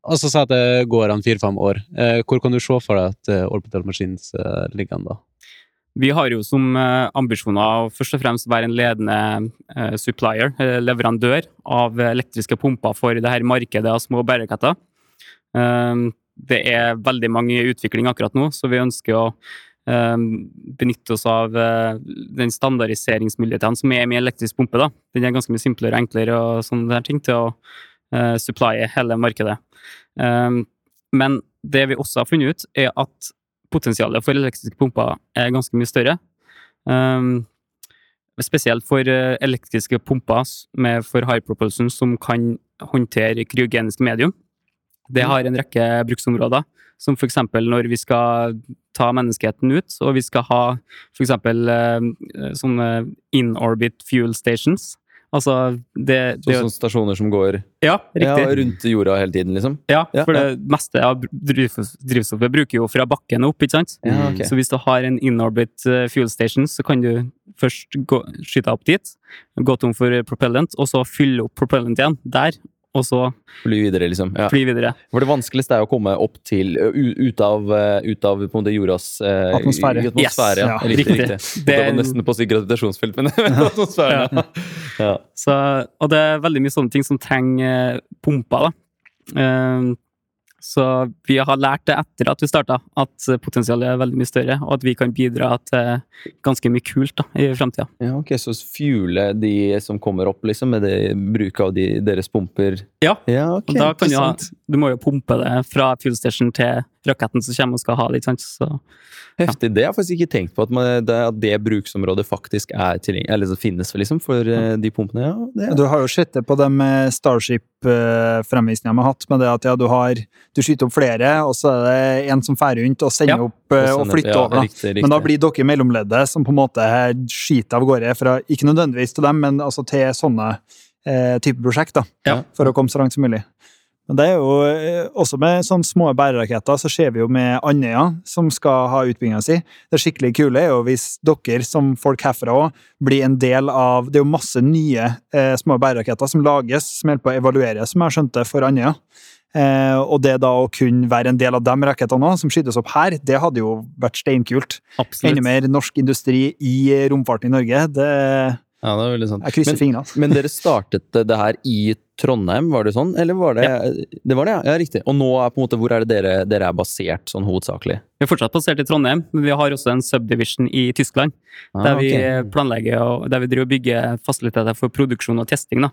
altså si at det går an fire-fem år. Eh, hvor kan du se for deg at eh, Orbital Machines eh, ligger an da? Vi har jo som ambisjoner å først og fremst være en ledende supplier, leverandør av elektriske pumper for det her markedet av små bæreketter. Eh, Det er veldig mange i utvikling akkurat nå, så vi ønsker å benytte oss av den standardiseringsmulighetene som er med elektrisk pumpe. Da. Den er ganske mye simplere og enklere og sånne ting til å uh, supplye hele markedet. Eh, Men det vi også har funnet ut, er at potensialet for elektriske pumper er ganske mye større. Um, spesielt for eh, elektriske pumper med for high propulsion som kan håndtere kryogenisk medium. Det har en rekke bruksområder, som eksempel når vi skal ta menneskeheten ut, og vi skal ha eksempel eh, sånne in-orbit fuel stations. Altså, det, det Sånn, stasjoner som går Ja, ja, rundt jorda hele tiden, liksom? Ja, for det meste av drivstoffet bruker jo fra bakken opp, ikke sant? Ja, ok. Så hvis du har en in-orbit eh, fuel station, så kan du først gå, skyte opp dit, gå tom for propellant, og så fylle opp propellant igjen der, og så Fly videre, liksom. Ja. fly videre. For det vanskeligste er å komme opp til Ut av, ut av på en måte jordas eh, Atmosfære. atmosfære. Yes, ja, Riktig. riktig. riktig. Det var nesten på å si gravitasjonsfelt, men atmosfæren, ja. ja. Så, og det er veldig mye sånne ting som trenger eh, pumper, da. Eh, Så vi har lært det etter at vi starta, at potensialet er veldig mye større, og at vi kan bidra til ganske mye kult da, i framtida. ja, ok, Så fuele de som kommer opp, liksom, med det bruk av de, deres pumper? Ja, Ja, okay, og da kan du, ha, du må jo pumpe det fra fuel station til raketten som kommer og skal ha det. ikke sant? Så, Heftig. Det har jeg faktisk ikke tenkt på, at, man, det, at det bruksområdet faktisk er tilgjengelig, eller så finnes liksom, for eh, de pumpene. Ja, det Du har jo sett det på de Starship-fremvisningene vi har hatt, med det at ja, du har Du skyter opp flere, og så er det en som drar rundt og sender Ja. opp sender, og flytter ja, over. da. Riktig, riktig. Men da blir dere mellomleddet som på en måte skyter av gårde fra Ikke nødvendigvis til dem, men altså til sånne eh, type prosjekt, da. Ja. For å komme så langt som mulig. Det er jo eh, også med sånne små bæreraketter, så ser vi jo med Andøya, som skal ha utbygginga si. Det skikkelig kule er jo hvis dere, som folk herfra òg, blir en del av Det er jo masse nye eh, små bæreraketter som lages, som holder på å evalueres, som jeg har skjønt det, for Andøya. Eh, og det da å kunne være en del av de rakettene òg, som skytes opp her, det hadde jo vært steinkult. absolutt. Enda mer norsk industri i romfarten i Norge. Det, Ja, det er veldig sant. jeg krysser fingrene. altså. Men dere startet det det her i Trondheim, var det sånn? Eller var det Det var det, ja. ja riktig. Og nå er på en måte, hvor er det dere, dere er basert, sånn hovedsakelig? Vi er fortsatt basert i Trondheim, men vi har også en subdivision i Tyskland. der Ah, vi okay. planlegger og der vi driver og bygger fasiliteter for produksjon og testing. Da.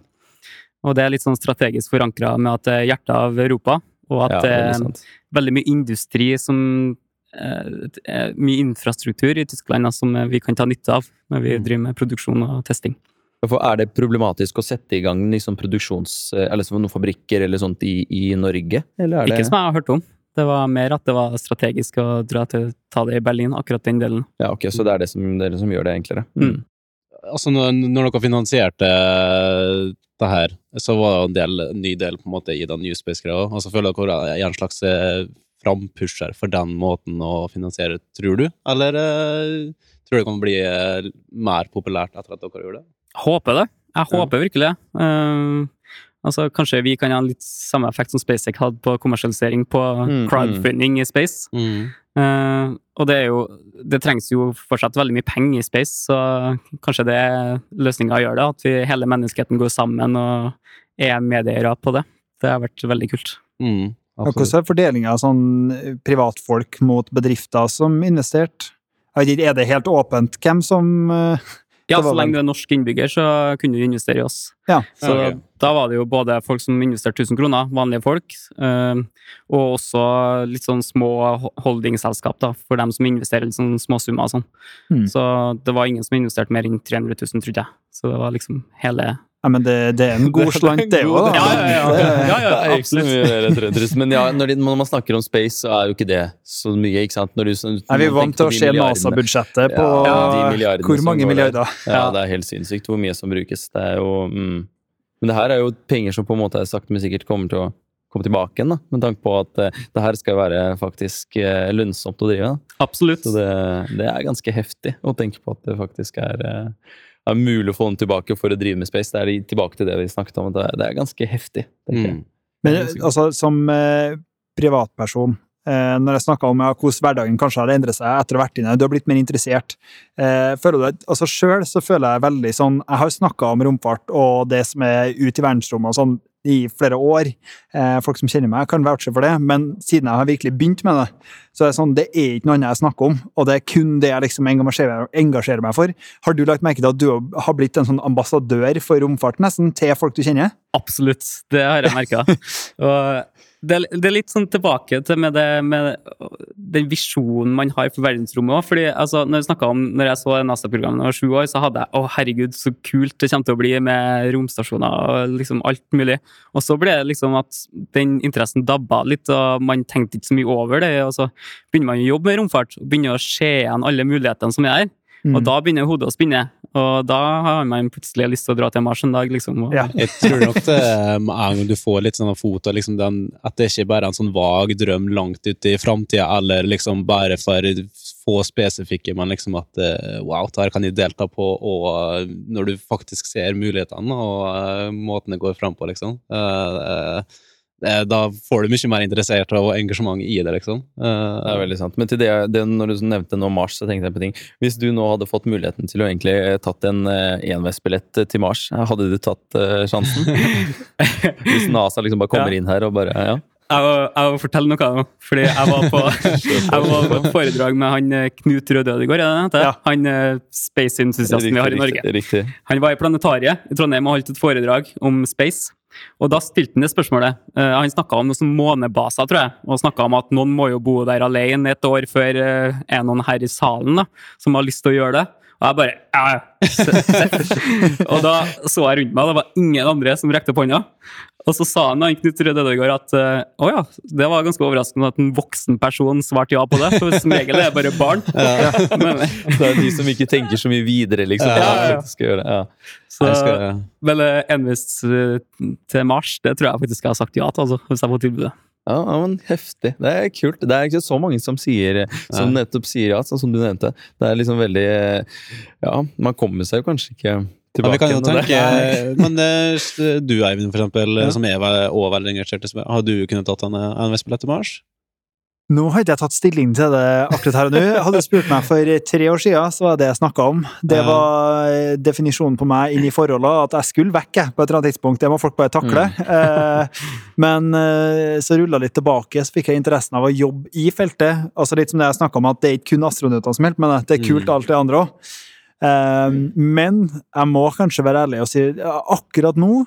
Og det er litt sånn strategisk forankra med at det er hjertet av Europa, og Ja, at det veldig er veldig mye industri som eh, eh, Mye infrastruktur i Tyskland da, som vi kan ta nytte av når vi Mm. driver med produksjon og testing. For er det problematisk å sette i gang liksom produksjons... Eller så noen fabrikker eller sånt i, i Norge? Eller er det Ikke som jeg har hørt om. Det var mer at det var strategisk å dra til, ta det i Berlin, akkurat den delen. Ja, ok, Så det er det som, dere som gjør det enklere? Mm. Altså, når, når dere finansierte det her, så var det en del, en ny del på en måte i den New Space-greia. Altså, så føler dere er en slags eh, frampusher for den måten å finansiere, tror du? Eller uh, tror du det kan bli uh, mer populært etter at dere gjør det? Håper det. Jeg Ja. håper virkelig det. Uh, Altså, kanskje vi kan ha litt samme effekt som SpaceX hadde på kommersialisering på Mm, crowdfunding i space. Mm. Eh, og det er jo Det trengs jo fortsatt veldig mye penger i space, så kanskje det er løsninga gjør det. At vi, hele menneskeheten går sammen og er medeiere på det. Det har vært veldig kult. Mm. Absolutt. Hvordan er fordelinga av sånn privatfolk mot bedrifter som investerte? Er det helt åpent hvem som eh, Ja, så lenge du er norsk innbygger, så kunne du investere i oss. Ja. Så okay. da var det jo både folk som investerte 1000 kroner, vanlige folk, eh, og også litt sånn små ho- holdingselskap, da, for dem som investerer litt sånn småsummer og sånn. Mm. Så det var ingen som investerte mer enn 300 000, trodde jeg. Så det var liksom hele Ja, men det, det er en god slant, det òg, da. Ja, ja, ja. Det- ja, ja det er ikke så absolutt. mye mer enn 300 000. Men ja, når, de, når man snakker om space, så er jo ikke det så mye, ikke sant? Når du, så, Er vi er vant til å se NASA-budsjettet på Ja, de hvor mange milliarder? Ja, det er helt sinnssykt hvor mye som brukes. Det er jo mm. Men det her er jo penger som på en måte er sakte, men sikkert kommer til å komme tilbake igjen, da. Med tanke på at uh, det her skal være faktisk uh, lønnsomt å drive. Da. Absolutt. Så det, det er ganske heftig å tenke på at det faktisk er, eh, er mulig å få den tilbake for å drive med space. Det er tilbake til det vi snakket om. Det er, det er ganske heftig. Mm. Men altså, som eh, privatperson eh, når jeg snakka om ja, hvordan hverdagen kanskje har endret seg etter å ha vært inne, du har blitt mer interessert. Eh, føler du at, altså Sjøl så føler jeg veldig sånn Jeg har snakka om romfart og det som er ute i verdensrommet og sånn i flere år. Eh, folk som kjenner meg, kan vouche for det, men siden jeg har virkelig begynt med det, så er det sånn, det er ikke noe annet jeg snakker om, og det er kun det jeg liksom engasjerer, engasjerer meg for. Har du lagt merke til at du har blitt en sånn ambassadør for romfart nesten, til folk du kjenner? Absolutt, det har jeg merka. Det, er- det er litt sånn tilbake til med, det, med den visjonen man har for verdensrommet òg. Altså, når, om, når jeg så NASA-programmet da jeg var sju år, så hadde jeg å herregud, så kult det kommer til å bli med romstasjoner og liksom alt mulig. Og så ble det liksom at den interessen dabba litt, og man tenkte ikke så mye over det. Og så begynner man å jobbe med romfart og begynner å se igjen alle mulighetene som er her. Og da begynner hodet å spinne, og da har man plutselig lyst til å dra til Mars en dag, liksom. Og, Ja. Jeg tror nok det med en gang du får litt sånn fot, liksom den, at det ikke bare er en sånn vag drøm langt ute i framtida, eller liksom bare for få spesifikke, men liksom at eh, wow, det her kan jeg delta på, og eh, når du faktisk ser mulighetene og eh, måten det går fram på, liksom. Uh, eh, det- da får du mye mer interessert og engasjement i det, liksom. Eh, Det er veldig sant. Men til det, det når du nevnte nå Mars, så tenkte jeg på ting. Hvis du nå hadde fått muligheten til å egentlig eh, tatt en enveisbillett til Mars, hadde du tatt eh, sjansen? Hvis NASA liksom bare kommer Ja. inn her og bare ja. Jeg må, jeg må fortelle noe nå, fordi jeg var på, jeg var på et foredrag med han eh, Knut Røde er han? Ja. Han eh, space-entusiasten vi har i Norge. Riktig, riktig. Han var i Planetariet i Trondheim og holdt et foredrag om space. Og da stilte han det spørsmålet. Uh, han snakka om noe som månebaser, tror jeg. Og snakka om at noen må jo bo der alene et år før uh, er noen her i salen da, som har lyst til å gjøre det. Og jeg bare ja, ja. Og da så jeg rundt meg, det var ingen andre som rekte opp hånda. Og så sa han, han Knut Røde Ødegaard at eh, å ja, det var ganske overraskende at en voksen person svarte ja på det. For som regel er det bare barn. Men, Det er de som ikke tenker så mye videre, liksom. Ja, ja, ja. skal. Ja. så, skal, Men eh, enveis eh, til Mars, det tror jeg faktisk jeg har sagt ja til, altså, hvis jeg får tilbudet. Ja, ja, men heftig. Det er kult. Det er ikke så mange som sier Som nettopp sier ja, sånn som du nevnte. Det er liksom veldig Ja, man kommer seg jo kanskje ikke Ja, tilbake. det- tenke, men eh, du Eivind, for eksempel, Ja. som er ve- og veldig engasjert har du kunnet tatt en NVS-billett til Mars? Nå har ikke jeg tatt stilling til det akkurat her og nå. Hadde du spurt meg for tre år siden, så var det det jeg snakka om. Det var eh, definisjonen på meg inn i forholdet, at jeg skulle vekk på et eller annet tidspunkt. Det må folk bare takle. Mm. men eh, så rulla litt tilbake, så fikk jeg interessen av å jobbe i feltet. Altså Litt som det jeg snakka om, at det er ikke kun astronautene som hjelper, men det. Det er kult, Mm. alt det andre òg. men jeg må kanskje være ærlig og si akkurat nå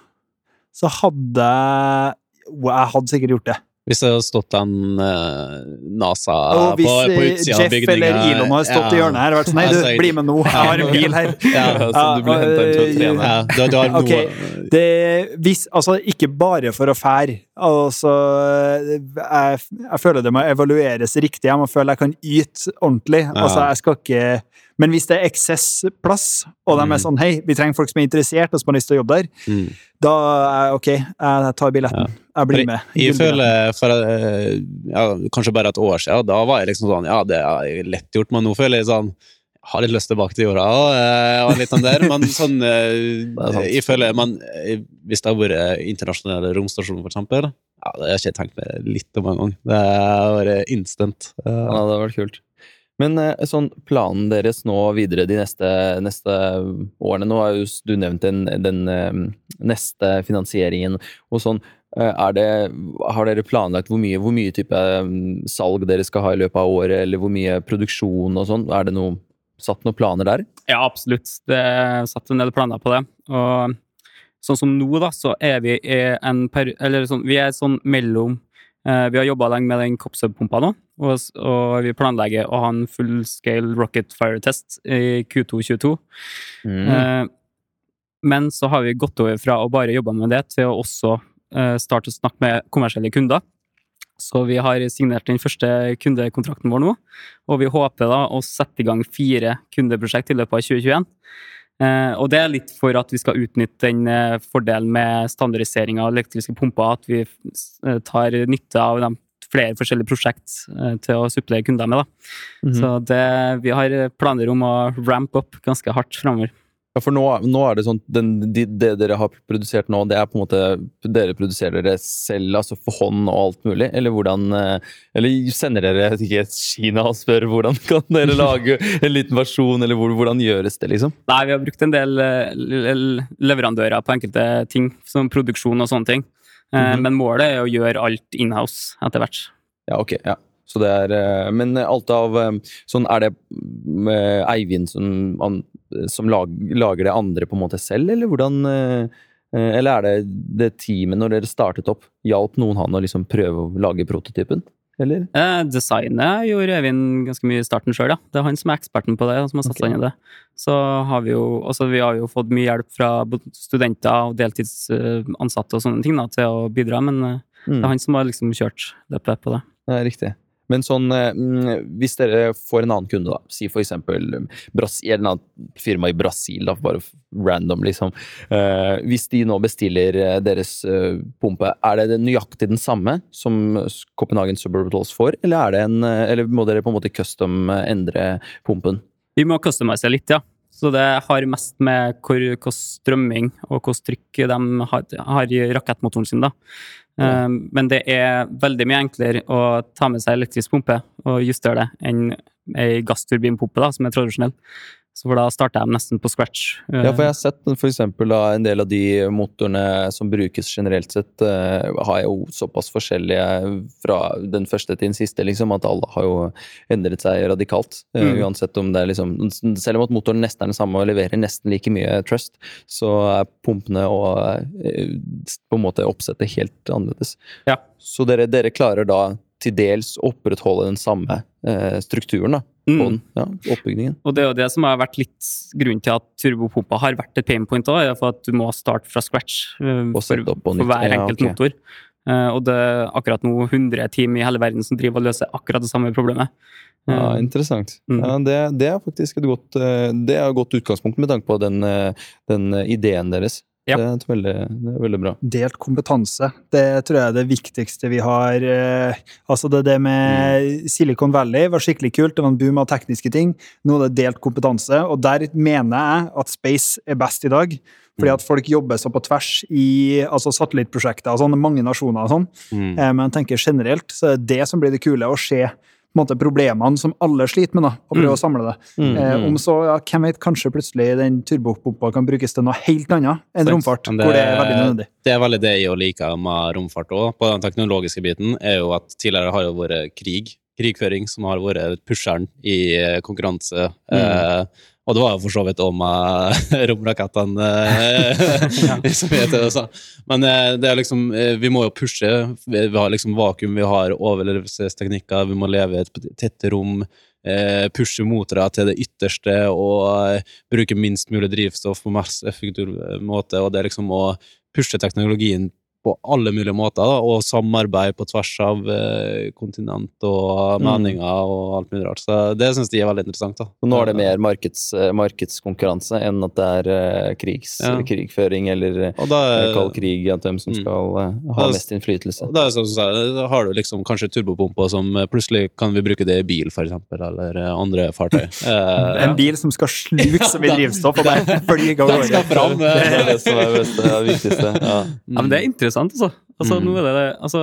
så hadde jeg Jeg hadde sikkert gjort det. Hvis det hadde stått en uh, NASA Og hvis på, på utsida av Jeff eller Elon hadde stått i hjørnet her og vært sånn Nei, Altså, du, bli med nå, jeg har en bil her. Ja, sånn du blir inn til å trene. ja, du, har noe noe Det, hvis, altså, ikke bare for å fære. Altså, jeg, jeg føler det må evalueres riktig. Jeg må føle jeg kan yte ordentlig. Altså, jeg skal ikke Men hvis det er eksessplass, og de Mm. er sånn Hei, vi trenger folk som er interessert, og som har lyst til å jobbe der, mm. da ok, jeg tar billetten. Jeg blir med. Jeg jeg føler for eh, ja, kanskje bare et år siden, da var jeg liksom sånn Ja, det er lett gjort, men nå føler jeg sånn har litt lyst tilbake til jorda òg, og litt sånn der, men sånn eh, jeg føler man, eh, Hvis det har vært internasjonale romstasjoner, for eksempel, ja, det har jeg ikke tenkt meg litt om engang. Det har vært instant. Ja, Eh, det hadde vært kult. Men eh, sånn, planen deres nå videre de neste, neste årene Nå har jo du nevnt den, den eh, neste finansieringen og sånn. Eh, det, har dere planlagt hvor mye, hvor mye type mm, salg dere skal ha i løpet av året, eller hvor mye produksjon og sånn? Er det noe, satt noen planer der? Ja, absolutt. Det er satt en del planer på det. Og sånn som nå, da, så er vi en per... Eller sånn, vi er sånn mellom Vi har jobba lenge med den Copsub-pumpa nå, og, og vi planlegger å ha en full scale rocket fire-test i Q2 22. Mm. Eh, men så har vi gått over fra å bare jobbe med det, til å også eh, starte å snakke med kommersielle kunder. Så vi har signert den første kundekontrakten vår nå, og vi håper da å sette i gang fire kundeprosjekt i løpet av 2021. Eh, og det er litt for at vi skal utnytte den eh, fordelen med standardisering av elektriske pumper, at vi eh, tar nytte av de flere forskjellige prosjekt eh, til å supplere kunder med. Da. -hmm. Så det, vi har planer om å ramp opp ganske hardt framover. Ja, for nå, nå er det sånn den, de, Det dere har produsert nå, det er på en måte Dere produserer dere selv, altså for hånd og alt mulig? Eller hvordan eh, Eller sender dere ikke Kina og spør hvordan kan dere lage en liten versjon, eller hvor, hvordan gjøres det, liksom? Nei, vi har brukt en del eh, le- le- leverandører på enkelte ting, som produksjon og sånne ting. Mm -hmm. Men målet er å gjøre alt inhouse etter hvert. Ja, ok. ja. Så det er eh, Men alt av eh, Sånn, er det eh, Eivind som, som lag, lager det andre på en måte selv, eller hvordan Eller er det det teamet, når dere startet opp, hjalp noen han å liksom prøve å lage prototypen? Eller? Eh, designet gjorde Eivind ganske mye i starten sjøl, ja. Det er han som er eksperten på det, som har satt seg inn i det. Så har vi jo også, vi har jo fått mye hjelp fra studenter og deltidsansatte og sånne ting da, til å bidra, men mm. det Mm. er han som har liksom kjørt løpet på det. Ja, riktig. Men sånn, eh, mm, hvis dere får en annen kunde, da, si for eksempel Bras en eller annen firma i Brasil, da, bare random, liksom. Eh, hvis de nå bestiller eh, deres pumpe, er det nøyaktig den samme som Copenhagen Suburbitals får, eller, er en, eller må dere på en måte custom endre pumpen? Vi må customize litt, ja. Så det har mest med hvor strømming og hvor trykk de har, har i rakettmotoren sin, da. Ja. Um, Men det er veldig mye enklere å ta med seg elektrisk pumpe og justere det enn ei gassturbinpumpe, da, som er tradisjonell. Så for da starter jeg nesten på scratch. Ja, for jeg har sett eksempel en del av de motorene som brukes generelt sett, eh, har jo såpass forskjellige fra den første til den siste, liksom, at alle har jo endret seg radikalt. Eh, Mm. Uansett om det er liksom Selv om at motoren nesten er den samme og leverer nesten like mye trust, så er pumpene og eh, på en måte oppsettet helt annerledes. Ja. Så dere, dere klarer da til dels opprettholde den samme eh, strukturen da, på Mm. den, ja, oppbyggingen. Og det er jo det som har vært litt grunnen til at turbopumpa har vært et pain point òg, for at du må starte fra scratch eh, for, på for hver hver Ja, enkelt motor. Eh, Og det er akkurat nå 100 team i hele verden som driver og løser akkurat det samme problemet. Ja, Eh, interessant. Mm. Ja, det, det er faktisk et godt, det er et godt utgangspunkt med tanke på den, den ideen deres. Ja. Det, er et veldig, det er veldig bra. Delt kompetanse. Det tror jeg er det viktigste vi har. eh, Altså det, det med Silicon Valley var skikkelig kult, det var en boom av tekniske ting. Nå er det delt kompetanse, og der mener jeg at space er best i dag. Fordi at folk jobber så på tvers i altså satellittprosjekter og sånn, mange nasjoner og sånn. Mm. Eh, Men jeg tenker generelt så er det det som blir det kule, å se måte, problemene som alle sliter med, da, og prøve Mm. å samle det. Mm, Eh, mm. om så, ja, hvem vet, kanskje plutselig den turbopumpa kan brukes til noe helt annet enn Sant. romfart, det- hvor det er veldig nødvendig. Det er veldig det jeg liker med romfart òg, på den teknologiske biten, er jo at tidligere har jo vært krig. Krigføring som har vært pusheren i konkurranse. konkurranse. Eh, og det var jo for så vidt om med romrakettene eh, som heter det. Så. Men eh, det er liksom, eh, vi må jo pushe. Vi, har liksom vakuum, vi har overlevelsesteknikker, vi må leve i et tett rom. Eh, pushe motorer til det ytterste og eh, bruke minst mulig drivstoff på mest effektiv måte. Og det er liksom å pushe teknologien på alle mulige måter, da, og samarbeid på tvers av eh, kontinent og meninger og alt mulig rart. Så det syns de er veldig interessant. da. Og nå er det mer markeds, eh, markedskonkurranse enn at det er eh, krigs, Ja. krigføring eller eh, kald krig, at hvem som Mm. skal mm. ha mest innflytelse. da, er så, du da har du liksom kanskje turbopumper som eh, plutselig kan vi bruke det i bil, eksempel, eller eh, andre fartøy. Eh, En bil som skal sluke så mye drivstoff og bare fly av Den skal gårde. fram! Det eh. er det som er det viktigste. Ja. Ja, men det er interessant, altså. altså, Mm. nå er det, altså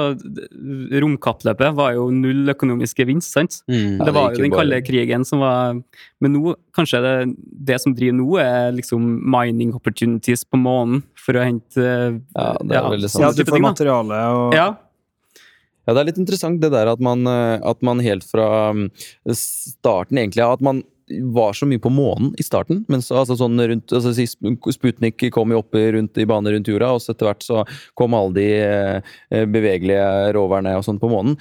romkappløpet var jo null økonomisk gevinst, sant? Mm. Ja, det var jo den kalde krigen som var Men nå, kanskje det, det som driver nå, er liksom mining opportunities på månen for å hente Ja, det er veldig sant. Ja, du får materiale og Ja, Ja, det er litt interessant det der at man, eh, at man helt fra mm, starten egentlig At man var så mye på månen i starten, men så altså sånn rundt altså Sputnik kom jo opp rundt, i bane rundt jorda, og så etter hvert så kom alle de eh, bevegelige roverne og sånn på månen.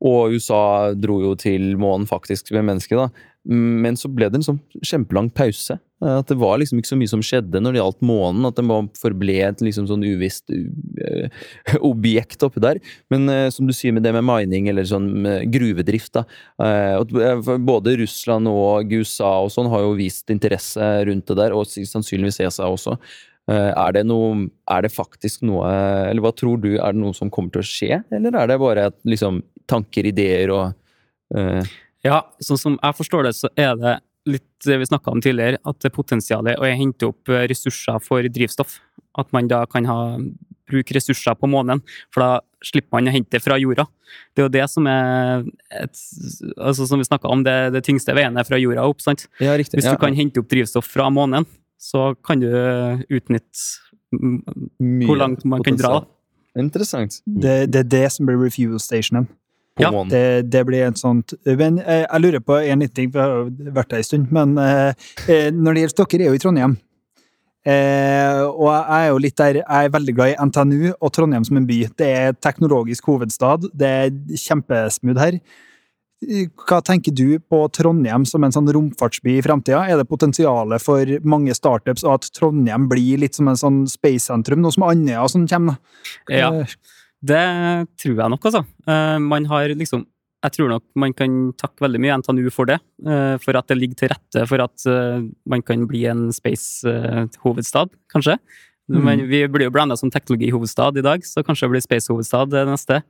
Og USA dro jo til månen faktisk med mennesket, da. Men så ble det en sånn kjempelang pause. Eh, At det var liksom ikke så mye som skjedde når det gjaldt månen. At den bare forble et liksom sånn uvisst uh, objekt oppi der. Men eh, som du sier med det med mining eller sånn gruvedrift, da. eh, eh, både Russland og USA og sånn har jo vist interesse rundt det der, og sannsynligvis ESA også. Eh, Er det, noe, er det faktisk noe Eller hva tror du, er det noe som kommer til å skje? Eller er det bare liksom, tanker, ideer og eh, ja, sånn som jeg forstår det, så er det litt det vi snakka om tidligere, at det er potensialet å hente opp eh, ressurser for drivstoff. At man da kan ha, bruke ressurser på månen, for da slipper man å hente det fra jorda. Det er jo det som er et, altså Som vi snakka om, det, det tyngste veien er fra jorda opp. sant? Ja, riktig. Hvis ja, du kan hente opp drivstoff fra månen, så kan du utnytte mye hvor langt man kan dra. Interessant. det, det er det som blir refuel stationen. Ja. Det, det blir en sånt Men eh, jeg lurer på en liten ting, for jeg har vært der en stund. Men eh, eh, når det gjelder dere, er jo i Trondheim. Eh, og jeg er jo litt der Jeg er veldig glad i NTNU og Trondheim som en by. Det er teknologisk hovedstad. Det er kjempesmooth her. Hva tenker du på Trondheim som en sånn romfartsby i framtida? Er det potensialet for mange startups, og at Trondheim blir litt som en sånn space-sentrum, noe som Andøya sånn kommer? Ja. Det tror jeg nok, altså. Eh, Man har liksom Jeg tror nok man kan takke veldig mye NTNU for det. eh, For at det ligger til rette for at eh, man kan bli en space-hovedstad, kanskje. Mm. Men vi blir jo blanda som teknologihovedstad i dag, så kanskje det blir space-hovedstad det neste.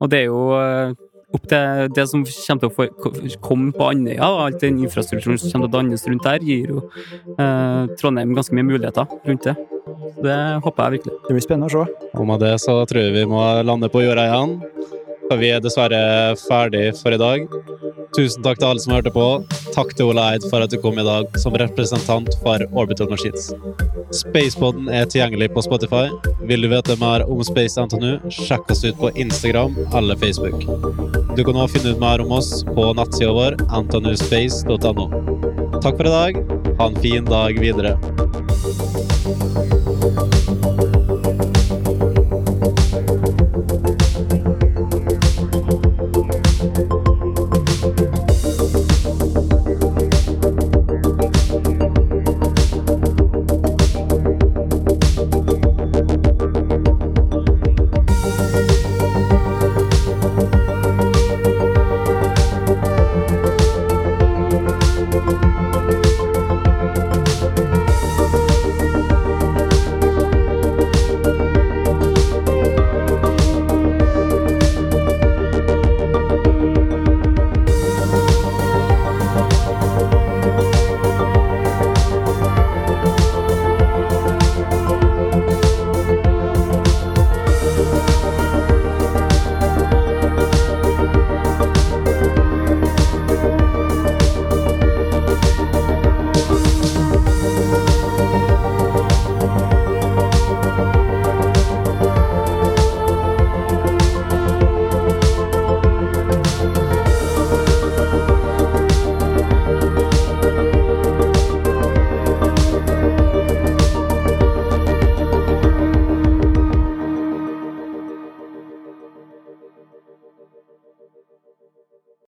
Og det er jo opp til det som kommer til å komme på Andøya, og alt den infrastrukturen som kommer til å dannes rundt der, gir jo eh, Trondheim ganske mye muligheter rundt det. Det håper jeg virkelig. Det blir spennende å se. Og med det så tror jeg vi må lande på jorda igjen. For vi er dessverre ferdig for i dag. Tusen takk til alle som hørte på. Takk til Ole Eid for at du kom i dag som representant for Orbital Machines. Spacepodden er tilgjengelig på Spotify. Vil du vite mer om Space NTNU, sjekk oss ut på Instagram eller Facebook. Du kan også finne ut mer om oss på nettsida vår ntnuspace.no. Takk for i dag. Ha en fin dag videre.